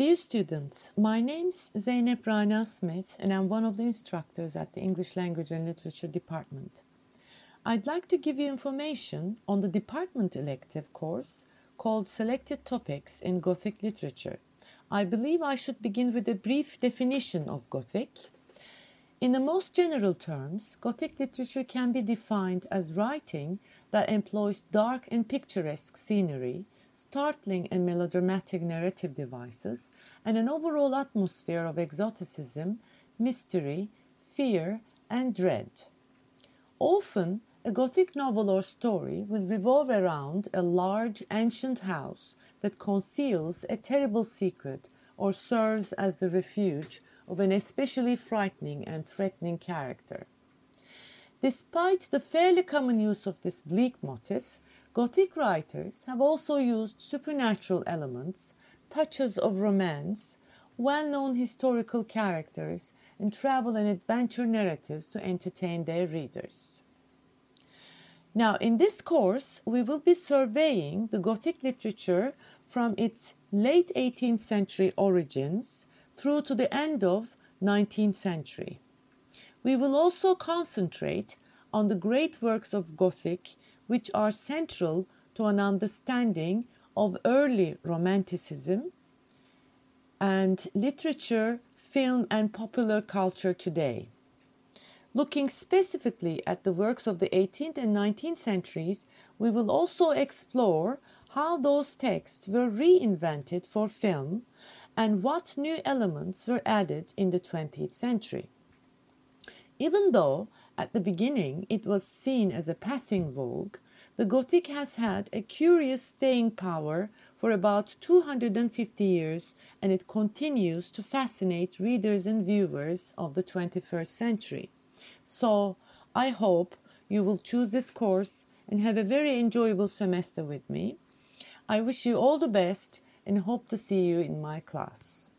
Dear students, my name's Zeynep Rana Smith and I'm one of the instructors at the English Language and Literature Department. I'd like to give you information on the department elective course called Selected Topics in Gothic Literature. I believe I should begin with a brief definition of Gothic. In the most general terms, Gothic literature can be defined as writing that employs dark and picturesque scenery, startling and melodramatic narrative devices, and an overall atmosphere of exoticism, mystery, fear, and dread. Often, a Gothic novel or story will revolve around a large ancient house that conceals a terrible secret or serves as the refuge of an especially frightening and threatening character. Despite the fairly common use of this bleak motif, Gothic writers have also used supernatural elements, touches of romance, well known historical characters, and travel and adventure narratives to entertain their readers. Now, in this course, we will be surveying the Gothic literature from its late 18th century origins through to the end of 19th century. We will also concentrate on the great works of Gothic which are central to an understanding of early Romanticism and literature, film, and popular culture today. Looking specifically at the works of the 18th and 19th centuries, we will also explore how those texts were reinvented for film and what new elements were added in the 20th century. Even though at the beginning it was seen as a passing vogue, the Gothic has had a curious staying power for about 250 years and it continues to fascinate readers and viewers of the 21st century. So I hope you will choose this course and have a very enjoyable semester with me. I wish you all the best and hope to see you in my class.